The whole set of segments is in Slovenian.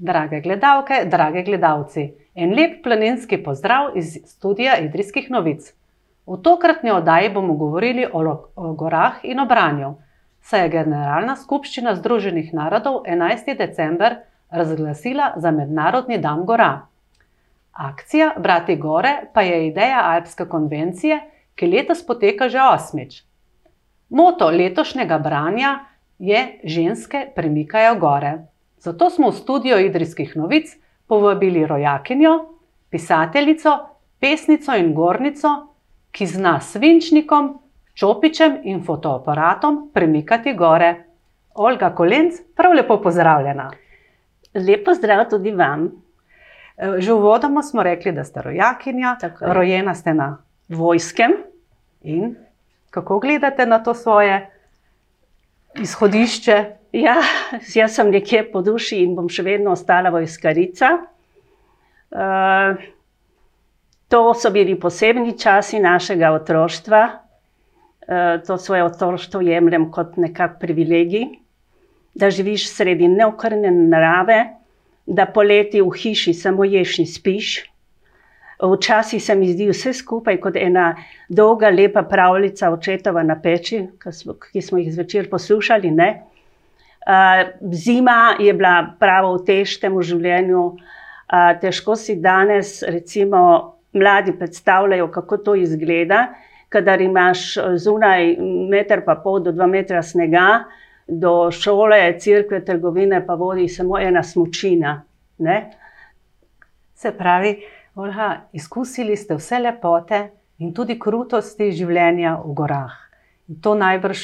Drage gledalke, drage gledalci, en lep planinski pozdrav iz studia Idrijskih novic. V tokratni oddaji bomo govorili o, o gorah in o branju, saj je Generalna skupščina Združenih narodov 11. december razglasila za Mednarodni dan gora. Akcija Brati gore pa je ideja Alpske konvencije, ki letos poteka že osmič. Moto letošnjega branja je: Ženske premikajo gore. Zato smo v studio Idrijskih novic povabili rojakinjo, pisateljico, pesnico in gornico, ki zna svinčnikom, čopičem in fotoaparatom premikati gore. Olga Kolenc, prav lepo pozdravljena. Lepo zdrav tudi vam. Že v vodoma smo rekli, da ste rojakinja, rojena ste na vojskem. In kako gledate na to svoje izhodišče? Ja, jaz sem nekje po duši in bom še vedno ostala vojskarica. Uh, to so bili posebni časi našega otroštva. Uh, to svoje otroštvo jemljem kot nekak privilegij, da živiš sredi neokrnjene narave, da poleti v hiši samo ješ in spiš. Včasih se mi zdi vse skupaj kot ena dolga, lepa pravljica očetova na peči, ki smo jih zvečer poslušali. Ne? zima je bila pravo v težkem življenju. Težko si danes, recimo, mladi predstavljajo, kako to izgleda, kadar imaš zunaj meter pa pol do dva metra snega, do šole, crkve, trgovine pa vodi samo ena smočina. Ne? Se pravi, Olha, izkusili ste vse lepote in tudi krutosti življenja v gorah. In to najbrž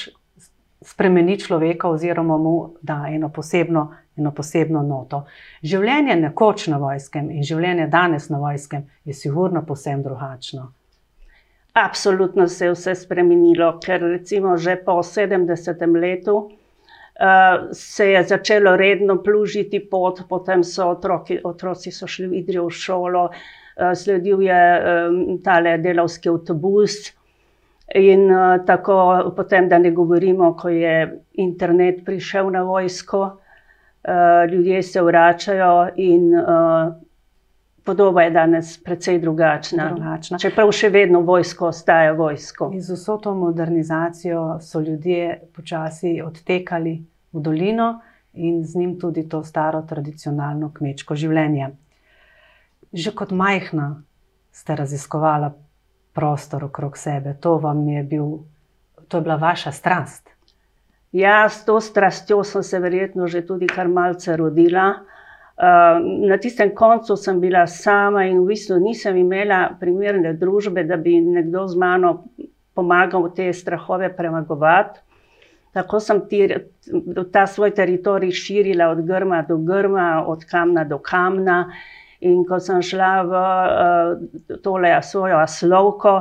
spremeni človeka, oziroma mu da eno posebno, eno posebno noto. Življenje nekoč na vojskem in življenje danes na vojskem je sigurno posebno drugačno. Absolutno se je vse spremenilo, ker recimo že po 70. letu uh, se je začelo redno plužiti pot, potem so otroki, otroci so šli v Idrijo v šolo, uh, sledil je tale delovski avtobus, In uh, tako, potem, da ne govorimo, ko je internet prišel na vojsko, uh, ljudje se vračajo, in podoba je danes precej drugačna. drugačna. Čeprav še vedno vojsko ostaja vojsko. In z vso to modernizacijo so ljudje počasi odtekali v dolino in z njim tudi to staro tradicionalno kmečko življenje. Že kot majhna ste raziskovala prostor okrog sebe. To vam je bil, to je bila vaša strast. Ja, s to strastjo sem se verjetno že tudi kar malce rodila. Uh, na tistem koncu sem bila sama in v bistvu nisem imela primerne družbe, da bi nekdo z mano pomagal te strahove premagovati. Tako sem ti, ta svoj teritorij širila od grma do grma, od kamna do kamna. In ko sem šla v uh, tole svojo aslovko,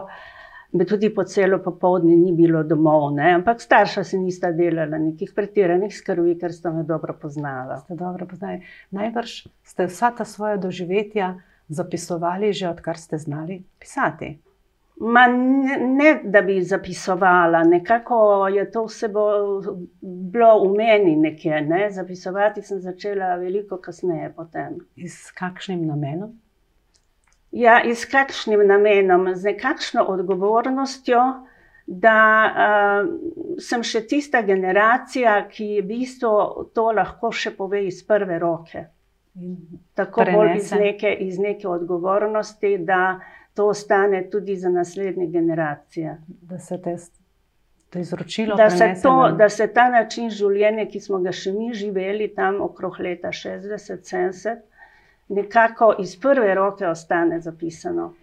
me tudi po celo popoldne ni bilo domov. Ne? Ampak starša se nista delala nekih pretiranih skrbi, ker sta me dobro poznala. Ste dobro poznali. Najbrž ste vsa ta svoja doživetja zapisovali že odkar ste znali pisati. Ma ne, ne, da bi zapisovala, nekako je to vse bilo v meni nekje. Ne? Zapisovati sem začela veliko kasneje. Potem. S kakšnim namenom? Ja, s kakšnim namenom, z nekakšno odgovornostjo, da uh, sem še tista generacija, ki v bistvu to lahko še pove iz prve roke. Tako bolj iz neke, iz neke odgovornosti, da to ostane tudi za naslednje generacije. Da se te, to izročilo da se, to, da se ta način življenja, ki smo ga še mi živeli tam okrog leta 60-70, nekako iz prve roke ostane zapisano.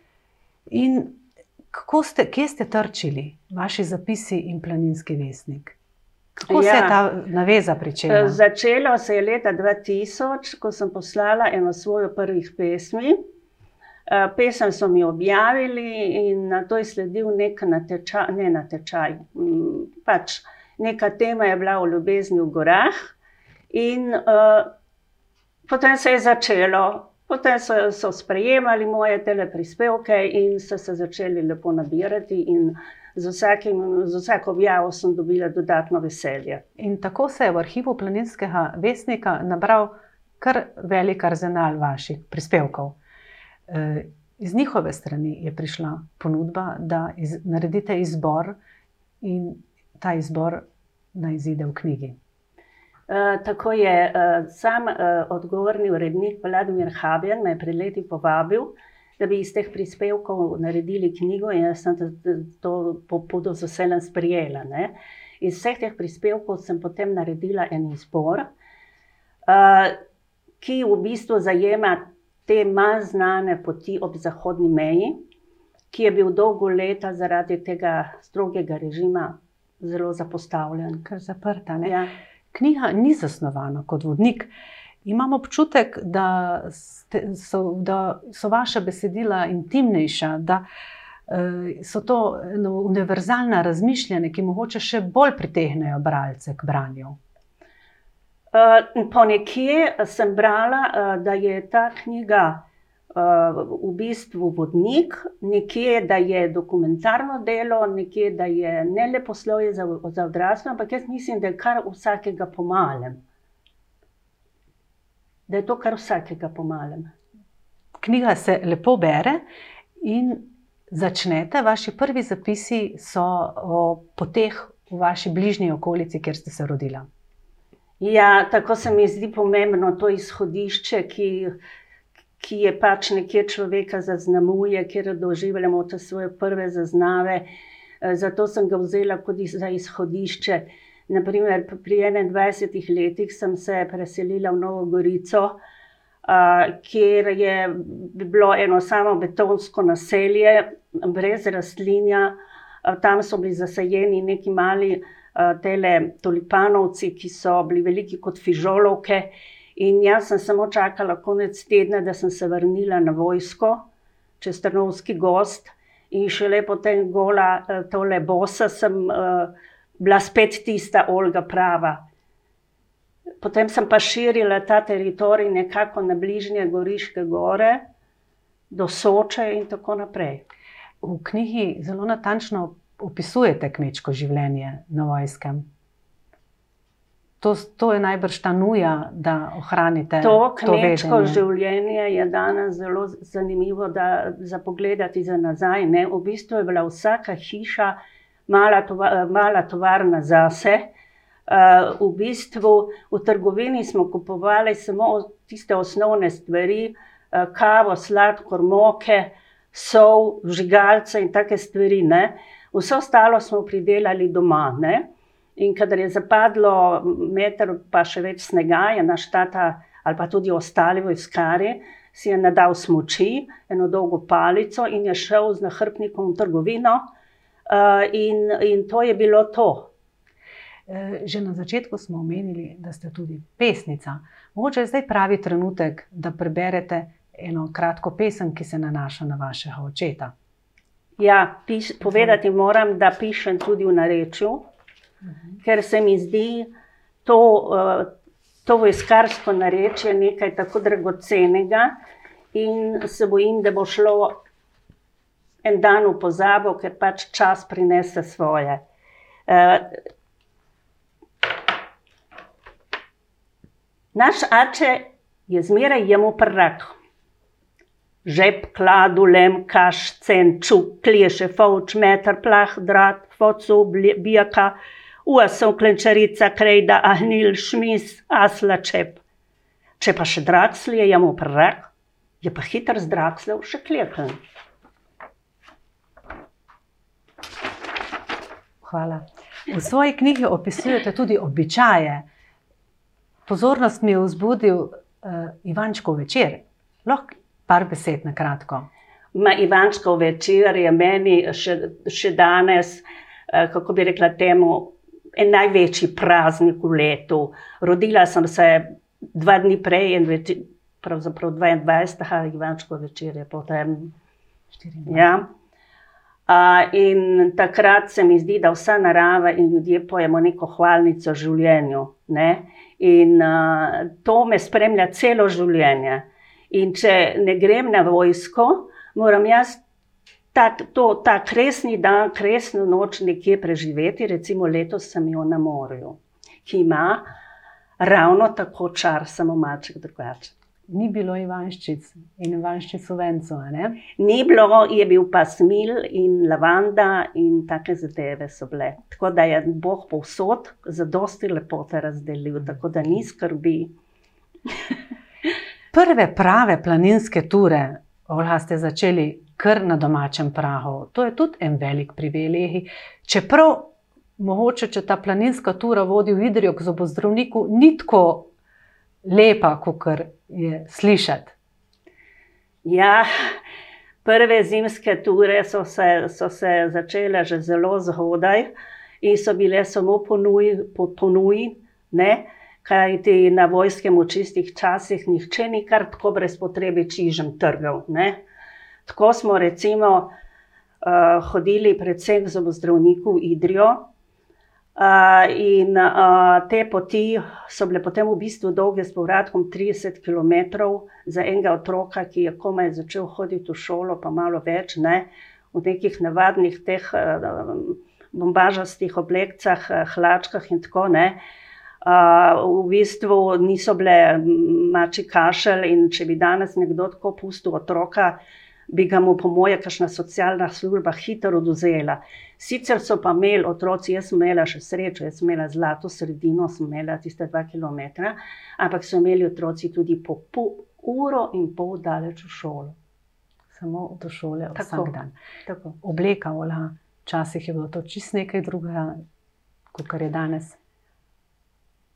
In kako ste, kje ste trčili, vaši zapisi in planinski vesnik? Kako ja, se je ja. ta naveza pričela? Začelo se je leta 2000, ko sem poslala eno svojo prvih pesmi. Eh, pesem so mi objavili, in na to je sledil nek natečaj, ne natečaj. Mm, pač neka tema je bila o ljubezni v gorah, in uh, potem se je začelo. Potem so, so sprejemali moje teleprispevke in so se začeli lepo nabirati, in z, vsakim, z vsako objavo sem dobila dodatno veselje. In tako se je v arhivu Planinskega vestnika nabral kar velik arzenal vaših prispevkov. Eh, iz njihove strani je prišla ponudba, da iz, naredite izbor in ta izbor naj izide v knjigi. Uh, tako je uh, sam uh, odgovorni urednik Vladimir Habjan me pred leti povabil, da bi iz teh prispevkov naredili knjigo, in jaz sem to pobudo z veseljem sprijela. Ne. Iz vseh teh prispevkov sem potem naredila en izbor, uh, ki v bistvu zajema te manj znane poti ob zahodni meji, ki je bil dolgo leta zaradi tega strogega režima zelo zapostavljen. Ker zaprta. Ja knjiga ni zasnovana kot vodnik. Imam občutek, da, ste, so, da so vaša besedila intimnejša, da uh, so to no, univerzalna razmišljanja, ki mogoče še bolj pritegnejo bralce k branju. Uh, po nekje sem brala, uh, da je ta knjiga v bistvu vodnik, nekje, da je dokumentarno delo, nekje, da je ne le poslovje za, za odrasle, ampak jaz mislim, da je kar vsakega pomalem. Da je to kar vsakega pomalem. Knjiga se lepo bere in začnete, vaši prvi zapisi so o poteh v vaši bližnji okolici, kjer ste se rodila. Ja, tako se mi zdi pomembno to izhodišče, ki ki je pač nekje človeka zaznamuje, kjer doživljamo te svoje prve zaznave. Eh, zato sem ga vzela kot za izhodišče. Naprimer, pri 21 letih sem se preselila v Novo Gorico, kjer je bilo eno samo betonsko naselje, brez rastlinja. Tam so bili zasajeni neki mali tele tulipanovci, ki so bili veliki kot fižolovke. In jaz sem samo čakala konec tedna, da sem se vrnila na vojsko, čez Trnovski gost, in šele potem gola, eh, tole bosa, sem uh, bila spet tista Olga prava. Potem sem pa širila ta teritorij nekako na bližnje Goriške gore, do Soče in tako naprej. V knjigi zelo natančno opisujete kmečko življenje na vojskem. To, to je najbrž ta nuja, da ohranite to kmečko to življenje. Je danes zelo zanimivo za pogledati za nazaj. Ne? V bistvu je bila vsaka hiša mala, tova, mala tovarna zase. Uh, v bistvu v trgovini smo kupovali samo tiste osnovne stvari, uh, kavo, sladkor, moke, sol, žigalce in take stvari. Ne? Vse ostalo smo pridelali doma. Ne? In kadar je zapadlo meter, pa še več snega, je naš tata ali pa tudi ostali vojskari, si je nadal smoči, eno dolgo palico in je šel z nahrbnikom v trgovino, uh, in, in to je bilo to. Eh, že na začetku smo omenili, da ste tudi pesnica. Mogoče je zdaj pravi trenutek, da preberete eno kratko pesem, ki se nanaša na vašega očeta. Ja, piš, povedati moram, da pišem tudi v narečju. -hmm. ker se mi zdi to, uh, to vojskarsko narečje nekaj tako dragocenega, in se bojim, da bo šlo en dan v pozabo, ker pač čas prinese svoje. Uh, naš oče je zmeraj jemu prak. Žep, kladu, lem, kaš, cen, čuk, kleše, fauč, meter, plah, drat, focu, bijaka, Uasem klenčarica krejda ahnil šmis asla čep. Če pa še draksli je jamo prak, je pa hiter z drakslev še klepen. Hvala. V svoji knjigi opisujete tudi običaje. Pozornost mi je vzbudil uh, Ivančkov večer. Lahko par besed na kratko. Ma Ivančkov večer je meni še, še danes, uh, kako bi rekla temu, en največji praznik v letu. Rodila sem se dva dni prej, in več, pravzaprav 22. Ivančko večer je potem. Ja. Uh, in takrat se mi zdi, da vsa narava in ljudje pojemo neko hvalnico življenju. Ne? In uh, to me spremlja celo življenje. In če ne grem na vojsko, moram jaz ta, to, ta kresni dan, kresno noč nekje preživeti, recimo letos sem jo na morju, ki ima ravno tako čar, samo malček drugače. Ni bilo Ivanščic in Ivanščic v Vencu. Ni bilo, je bil pa smil in lavanda in take zadeve so bile. Tako da je Bog povsod za dosti lepote razdelil, tako da ni skrbi. Prve prave planinske ture, Olha, ste začeli kar na domačem prahu. To je tudi en velik privilegij. Čeprav mogoče, če ta planinska tura vodi v Idrijo k zobozdravniku, ni tako lepa, kot je slišati. Ja, prve zimske ture so se, so se začele že zelo zgodaj in so bile samo ponuji, po, ponuji, kaj ti na vojskem v čistih časih nihče ni kar tako brez potrebe čižem trgal. Ne? Tako smo recimo uh, hodili predvsem z zdravnikom v Idrijo, Uh, in uh, te poti so bile potem v bistvu dolge s povratkom 30 km za enega otroka, ki je komaj začel hoditi v šolo, pa malo več, ne, v nekih navadnih teh uh, bombažastih oblekcah, uh, hlačkah in tako naprej. Uh, v bistvu niso bile mači kašelj, in če bi danes nekdo tako pustil otroka, bi ga mu, po moje, kakšna socialna služba hitro oduzela. Sicer so pa imeli otroci, jaz sem imela še srečo, jaz sem imela zlato sredino, sem imela tiste dva km, ampak so imeli otroci tudi po uro in pol daleč v šolo. Samo do šole, tako, vsak dan. Tako. Obleka, ola, včasih je bilo to čist nekaj drugega, kot je danes.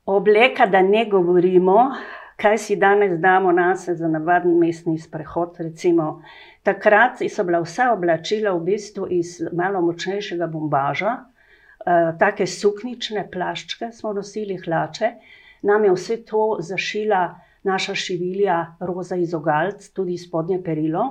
Obleka, da ne govorimo, kaj si danes damo na sebe za navaden mestni sprehod. Recimo, Takrat so bila vsa oblačila v bistvu iz malo močnejšega bombaža, eh, take suknične plaščke smo nosili, hlače. Nam je vse to zašila naša šivilja Roza iz Ogalc, tudi spodnje perilo.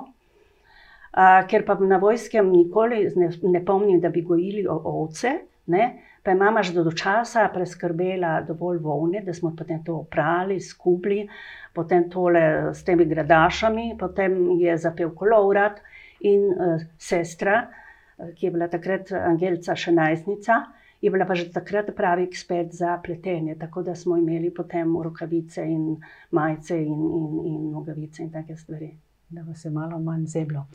Uh, ker pa na vojskem nikoli ne, ne pomnim, da bi gojili ovce, ne, pa je mama že do časa preskrbela dovolj volne, da smo potem to oprali, skupili, potem tole s temi gradašami, potem je zapel kolovrat in uh, sestra, uh, ki je bila takrat Angelica še najstnica, je bila pa že takrat pravi ekspert za pletenje, tako da smo imeli potem rokavice in majice in, in, in nogavice in take stvari da vas je malo manj zeblo.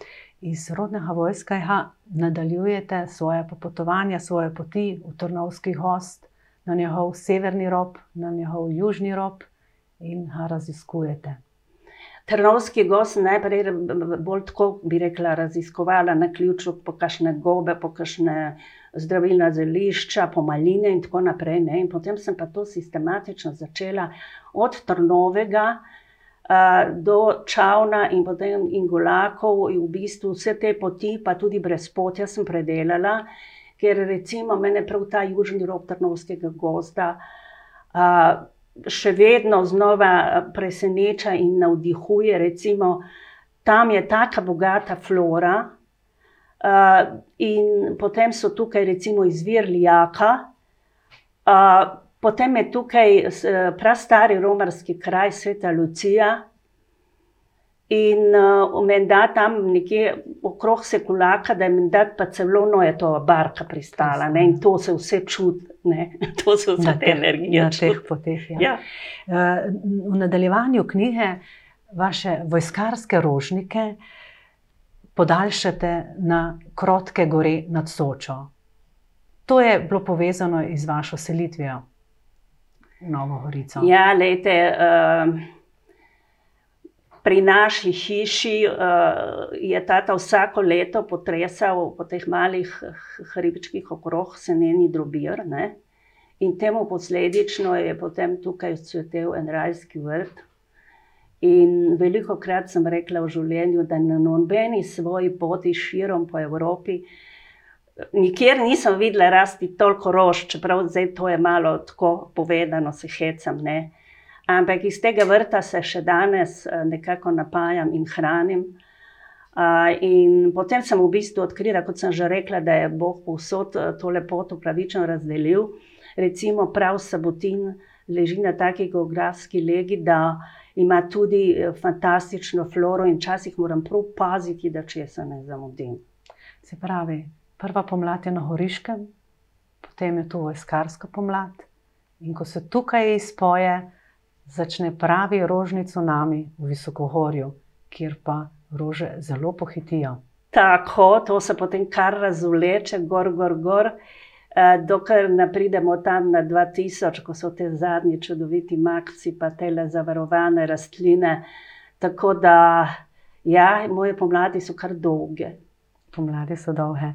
Iz rodnega vojska nadaljujete svoje popotovanja, svoje poti v Trnovski host, na njegov severni rob, na njegov južni rob in ga raziskujete. Trnovski gost najprej bolj tako bi rekla, raziskovala na ključu po kakšne gobe, po kakšne zdravilna zelišča, po maline in tako naprej. Ne? In potem sem pa to sistematično začela od Trnovega, do Čavna in potem Ingolakov, in v bistvu vse te poti, pa tudi brez potja, sem predelala, ker recimo mene prav ta južni rob Trnovskega gozda še vedno znova preseneča in navdihuje. Recimo, tam je tako bogata flora, in potem so tukaj recimo izvir Lijaka. Potem je tukaj prastari romarski kraj, sveta Lucija. In uh, menda tam nekje okrog Sekulaka, da je menda pa celo no je to barka pristala ne? in to se vse čuti, to so vse te energije. Na teh poteh. Ja. Ja. Uh, v nadaljevanju knjige vaše vojskarske rožnike podaljšate na krotke gore nad Sočo. To je bilo povezano z vašo selitvijo. Novo Gorico. Ja, lejte, uh, pri naši hiši uh, je tata vsako leto potresal po teh malih hribčkih okrog seneni drobir. Ne? In temu posledično je potem tukaj cvetel en rajski vrt. In veliko krat sem rekla v življenju, da na nobeni svoji poti širom po Evropi uh, nikjer nisem videla rasti toliko rož, čeprav zdaj to je malo tako povedano, se hecam. Ne? Ampak iz tega vrta se še danes eh, nekako napajam in hranim. Uh, in potem sem v bistvu odkrila, kot sem že rekla, da je Bog povsod eh, to lepoto pravično razdelil. Recimo, prav Sabotin leži na taki geografski legi, da ima tudi fantastično floro, in včasih moram prav paziti, da če se ne zamudim. Se pravi, prva pomlad je na Horiškem, potem je tu vojskarska pomlad In ko se tukaj izpoje, začne pravi rožni tsunami v visokohorju, kjer pa rože zelo pohitijo. Tako, to se potem kar razvleče, gor, gor, gor, eh, dokler ne pridemo tam na 2000, ko so te zadnji čudoviti makci, pa te le zavarovane rastline. Tako da, ja, moje pomladi so kar dolge. Pomladi so dolge.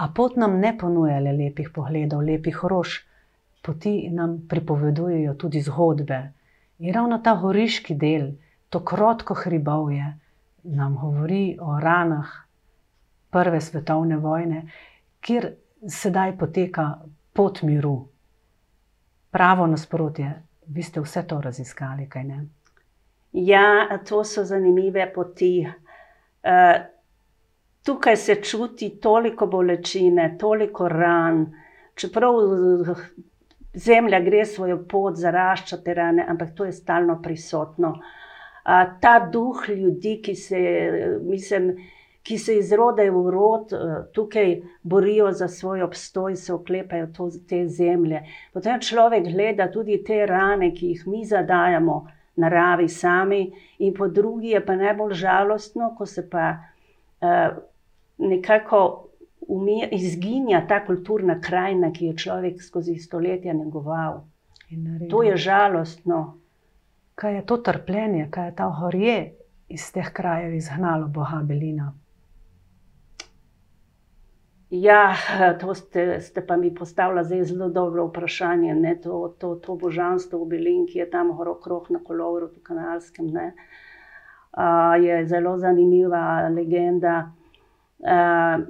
A pot nam ne ponuja le lepih pogledov, lepih rož, poti nam pripovedujejo tudi zgodbe. In ravno ta horiški del, to krotko hribovje, nam govori o ranah Prve svetovne vojne, kjer sedaj poteka pot miru. Pravo nasprotje, vi ste vse to raziskali, kaj ne? Ja, to so zanimive poti. Uh, tukaj se čuti toliko bolečine, toliko ran, čeprav zemlja gre svojo pot, zarašča te rane, ampak to je stalno prisotno. Uh, ta duh ljudi, ki se, mislim, ki se iz roda v rod tukaj borijo za svoj obstoj, se oklepajo to, te zemlje. Potem človek gleda tudi te rane, ki jih mi zadajamo naravi sami, in po drugi je pa najbolj žalostno, ko se pa uh, nekako umija, izginja ta kulturna krajina, ki je človek skozi stoletja negoval. To je žalostno. Kaj je to trpljenje, kaj je ta horje iz teh krajev izgnalo Boga Belina? Ja, to ste, ste pa mi postavili zdaj zelo dobro vprašanje. Ne, to, to, to božanstvo v Belin, ki je tam okrog na kolovru, v Kanalskem, ne, uh, je zelo zanimiva legenda. Uh,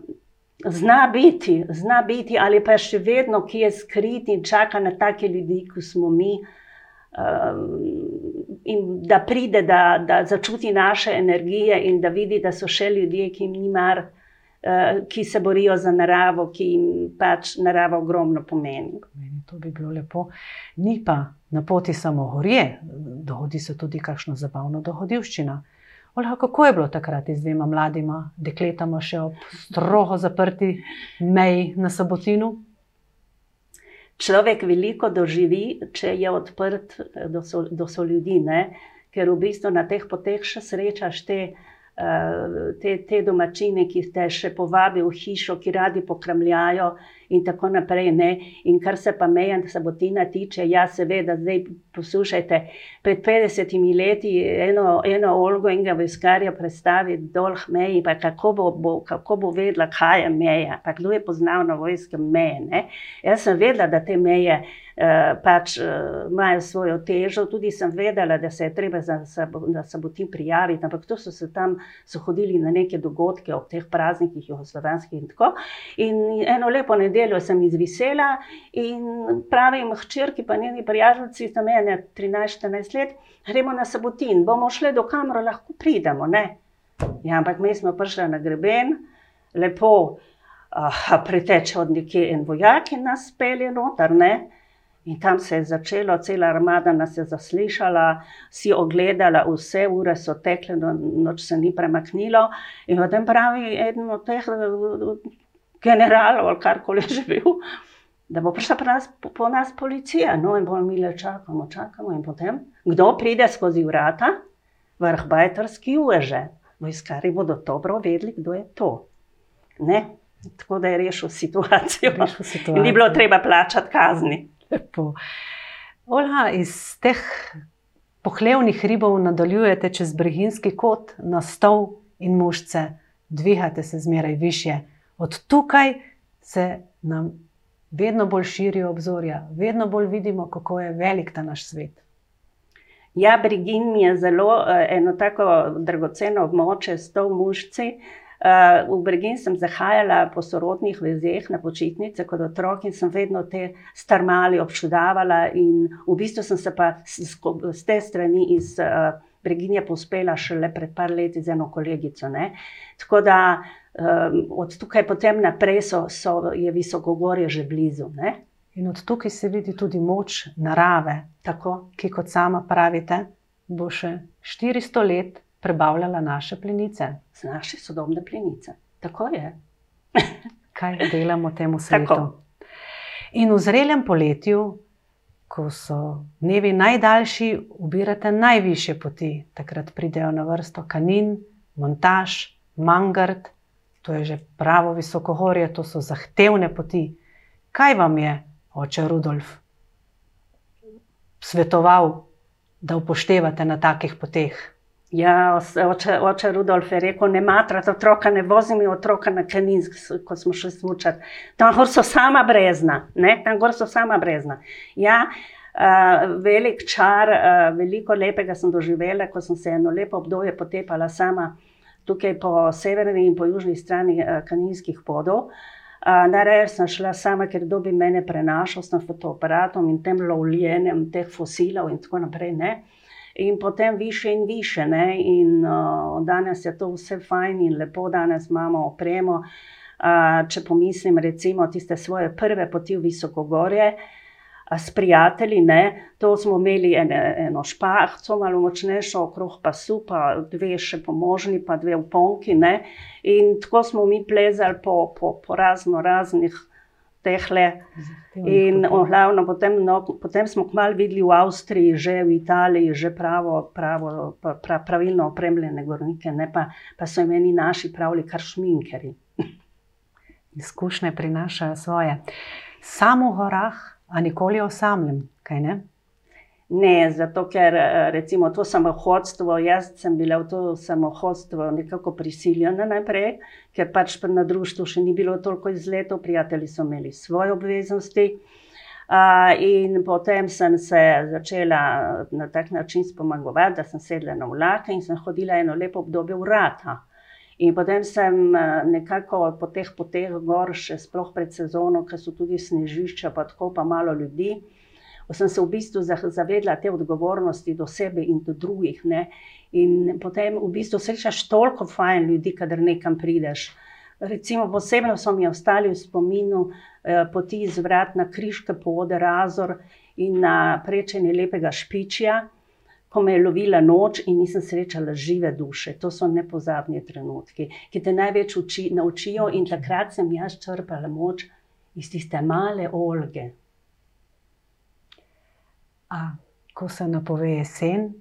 zna biti, zna biti, ali pa še vedno, ki je skrit in čaka na take ljudi, kot smo mi. In da pride, da, da začuti naše energije, in da vidi, da so še ljudje, ki jim ni mar, uh, Eh, ki se borijo za naravo, ki jim pač narava ogromno pomeni. To bi bilo lepo. Ni pa na poti samo gorje, dogodi se tudi kakšno zabavno dogodivščina. Olha, kako je bilo takrat z dvema mladima dekletama, še ob strogo zaprti meji na Sabotinu? Človek veliko doživi, če je odprt do, so, do so ljudi, ne? ker v bistvu na teh poteh še srečaš te te, te domačine, ki te še povabijo v hišo, ki radi pokramljajo, in tako naprej. Ne? In kar se pa meja sabotina tiče, ja, seveda, zdaj poslušajte. Pred 50 leti eno, eno Olgo in ga vojskarja predstavi dol meji, pa kako bo, bo, kako bo vedela, kaj je meja, pa kdo je poznal na vojske meje. Ne? Jaz sem vedela, da te meje. Pač uh, imajo svojo težo, tudi sem vedela, da se je treba za, za, sabotin prijaviti, ampak to so se tam, so hodili na neke dogodke ob teh praznikih, jugoslovanskih in tako. In eno lepo nedeljo sem izvisela in pravim, hčerki, pa njeni prijatelji, tam je 13-14 let, gremo na sabotin, bomo šli do kamera, lahko pridemo. Ja, ampak mi smo prišli na greben, lepo uh, preteče od nekje en vojak in nas pelje noter. Ne? In tam se je začelo, cela armada nas je zaslišala, si ogledala, vse ure so tekle, no, noč se ni premaknilo. In potem pravi eden od teh generalov ali karkoli že bil, da bo prišla nas, po, po nas policija. No, in bomo mi le čakamo, čakamo. In potem, kdo pride skozi vrata, vrh bajterski uveže. Vojskari bodo dobro vedeli, kdo je to. Ne? Tako da je rešil situacijo. Rešil situacijo. Ni bilo treba plačati kazni. Lepo. Olha, iz teh pohlevnih ribov nadaljujete čez breginski kot na stol in mušce, dvigate se zmeraj više. Od tukaj se nam vedno bolj širijo obzorja, vedno bolj vidimo, kako je velik ta naš svet. Ja, Brigin je zelo uh, eno tako dragoceno območje s to mušci. Uh, v Brigin sem zahajala po sorodnih vezeh na počitnice kot otrok in sem vedno te starmali občudavala. In v bistvu sem se pa z te strani iz uh, Briginja pospela šele pred par leti z eno kolegico. Ne? Tako da um, od tukaj potem naprej so, so, je visokogorje že blizu. Ne? In od tukaj se vidi tudi moč narave, tako, ki, kot sama pravite, bo še 400 let prebavljala naše plenice. Naše sodobne plenice. Tako je. Kaj delamo temu svetu? Tako. In v zrelem poletju ko so dnevi najdaljši, ubirate najviše poti. Takrat pridejo na vrsto kanin, montaž, mangard, to je že pravo visokohorje, to so zahtevne poti. Kaj vam je, oče Rudolf, svetoval, da upoštevate na takih poteh? Ja, oče, oče Rudolf je rekel: Ne matrate otroka, ne vozim otroka na kaninsk, ko smo šli smučati. Tam gor so sama brezna, ne? tam gor so sama brezna. Ja, uh, velik čar, uh, veliko lepega sem doživela, ko sem se eno lepo obdobje potepala sama tukaj po severni in po južni strani uh, kaninskih podov. Uh, Najraje sem šla sama, ker dobi mene prenašal s fotoaparatom in tem lovljenjem teh fosilov in tako naprej. Ne? In potem više in više, ne? in uh, danes je to vse fajn in lepo, danes imamo opremo. Uh, če pomislim, recimo, tiste svoje prve poti v Visokogorje uh, s prijatelji, ne? to smo imeli ene, eno špahco, malo močnejšo, okrog pasu, pa dve še pomožni, pa dve uponki. Ne? In tako smo mi plezali po, po, po razno raznih tehle. In glavno, potem, no, potem smo kmalo videli v Avstriji, že v Italiji, že pravo, pravo, pra, pravilno opremljene gornike, ne pa, pa so imeli naši pravili kar šminkeri. Izkušnje prinašajo svoje. Samo v gorah, a nikoli osamljen, kaj ne? Ne, zato ker recimo to samohodstvo, jaz sem bila v to samohodstvo nekako prisiljena najprej, ker pač na društvu še ni bilo toliko izletov, prijatelji so imeli svoje obveznosti. In potem sem se začela na tak način spomagovati, da sem sedla na vlak in sem hodila eno lepo obdobje v Rata. In potem sem nekako po teh poteh gor, še sploh pred sezono, ker so tudi snežišča, pa tako pa malo ljudi sem se v bistvu zavedla te odgovornosti do sebe in do drugih. Ne? In potem v bistvu srečaš toliko fajn ljudi, kadar nekam prideš. Recimo, posebno so mi ostali v spominu eh, poti iz vrat na križke pode Razor in na prečenje lepega špičja, ko me je lovila noč in nisem srečala žive duše. To so nepozabni trenutki, ki te največ uči, naučijo in takrat sem jaz črpala moč iz tiste male Olge. A ko se napove jesen,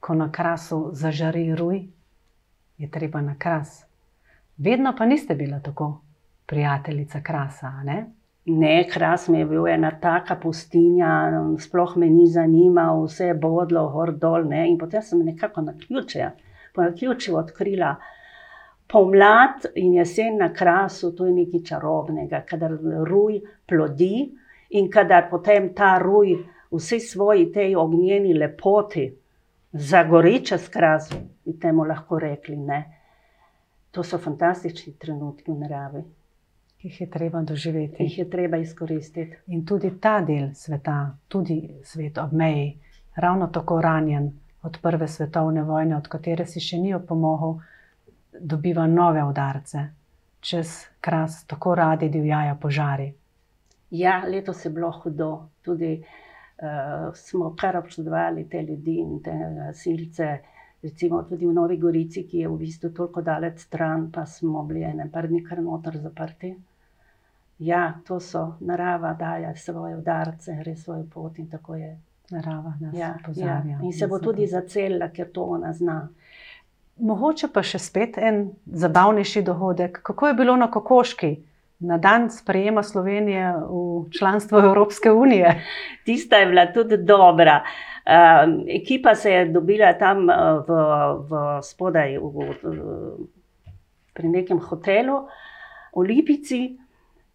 ko na krasu zažari ruj, je treba na kras. Vedno pa niste bila tako prijateljica krasa, ne? Ne, kras mi je bil ena taka pustinja, sploh me ni zanimal, vse je bodlo, gor dol. Ne? In potem sem nekako na ključe, po ključu odkrila pomlad in jesen na krasu, to je nekaj čarobnega, kadar ruj plodi in kadar potem ta ruj vsi svoji tej ognjeni lepoti, zagoriča skraz, bi temu lahko rekli. Ne? To so fantastični trenutki v naravi. Ki jih je treba doživeti. Jih je treba izkoristiti. In tudi ta del sveta, tudi svet ob meji, ravno tako ranjen od prve svetovne vojne, od katere si še ni opomogel, dobiva nove udarce. Čez kras tako radi divjajo požari. Ja, letos je bilo hudo. Tudi uh, smo kar občudovali te ljudi in te gasilce. Recimo tudi v Novi Gorici, ki je v bistvu toliko daleč stran, pa smo bili ene par dni kar noter zaprti. Ja, to so narava, daje svoje udarce, gre svojo pot in tako je. Narava nas Ja, ja. pozarja. In se bo tudi zacelila, ker to ona zna. Mogoče pa še spet en zabavnejši dogodek. Kako je bilo na Kokoški, na dan sprejema Slovenije v članstvo Evropske unije? Tista je bila tudi dobra. Um, ekipa se je dobila tam uh, v, v spodaj, v, v, pri nekem hotelu v Lipici.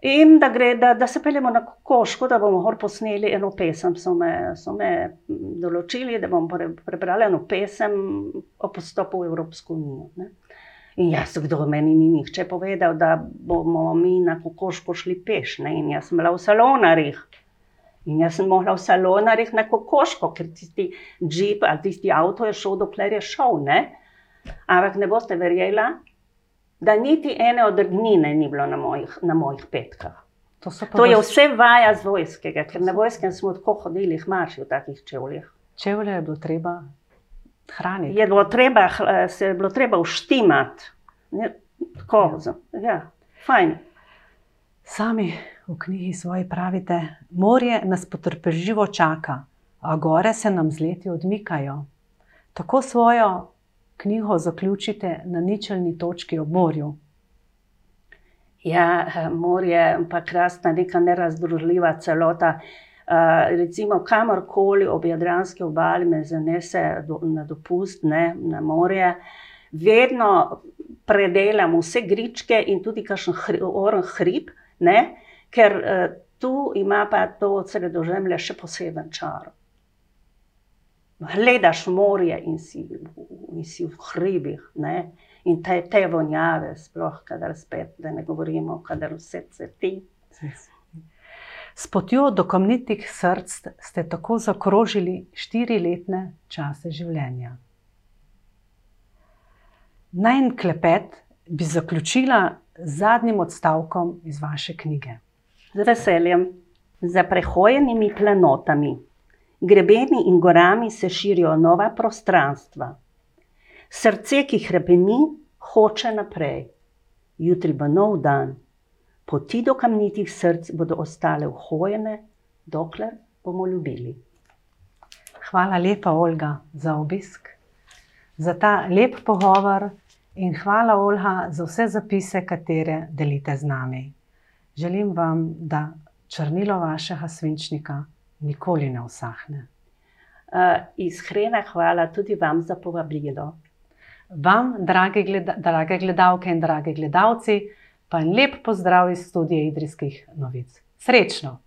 In da, gre, da, da se peljemo na Koško, da bomo lahko posneli eno pesem. So me, so me določili, da bom pre, prebrala eno pesem o postopu v Evropsko unijo. Ne. In jaz, kdo meni ni nihče povedal, da bomo mi na Kokoško šli peš. Ne. In jaz sem bila v salonarjih. In jaz sem mogla v salonarjih na Kokoško, ker tisti džip ali tisti avto je šel, dokler je šel. Ne. Ampak ne boste verjela, da niti ene odrgnine ni bilo na mojih, na mojih petkah. To, To je vse vaja z vojskega, ker na vojskem smo tako hodili, hmaši v takih čevljih. Čevlje je bilo treba hraniti. Je bilo treba, hl- se je bilo treba uštimati. Tako, za- ja, fajn. Sami v knjigi svoji pravite, morje nas potrpežljivo čaka, a gore se nam z leti odmikajo. Tako svojo knjigo zaključite na ničelni točki ob morju. Ja, morje je pa krasna, neka nerazdružljiva celota. Recimo kamorkoli ob Jadranski obali me zanese na dopust, ne, na morje, vedno predelam vse gričke in tudi kakšen oreh hrib, ne, ker, tu ima pa to Sredozemlje še poseben čar. Gledaš morje in si, in si v hribih, ne. In te, te vonjave, sploh kadar spet, da ne govorimo, kadar vse cveti. S potjo do kamnitih src ste tako zaokrožili štiri letne čase življenja. Najin klepet bi zaključila z zadnjim odstavkom iz vaše knjige. Z veseljem. Za prehojenimi planotami, grebeni in gorami se širijo nova prostranstva. Srce, ki hrepeni, hoče naprej. Jutri bo nov dan. Poti do kamnitih src bodo ostale uhojene, dokler bomo ljubili. Hvala lepa, Olga, za obisk, za ta lep pogovor in hvala, Olga, za vse zapise, katere delite z nami. Želim vam, da črnilo vašega svinčnika nikoli ne usahne. iskrena hvala tudi vam za povabilo. Vam, drage drage gledalke in dragi gledalci, pa en lep pozdrav iz studia Idrijskih novic. Srečno!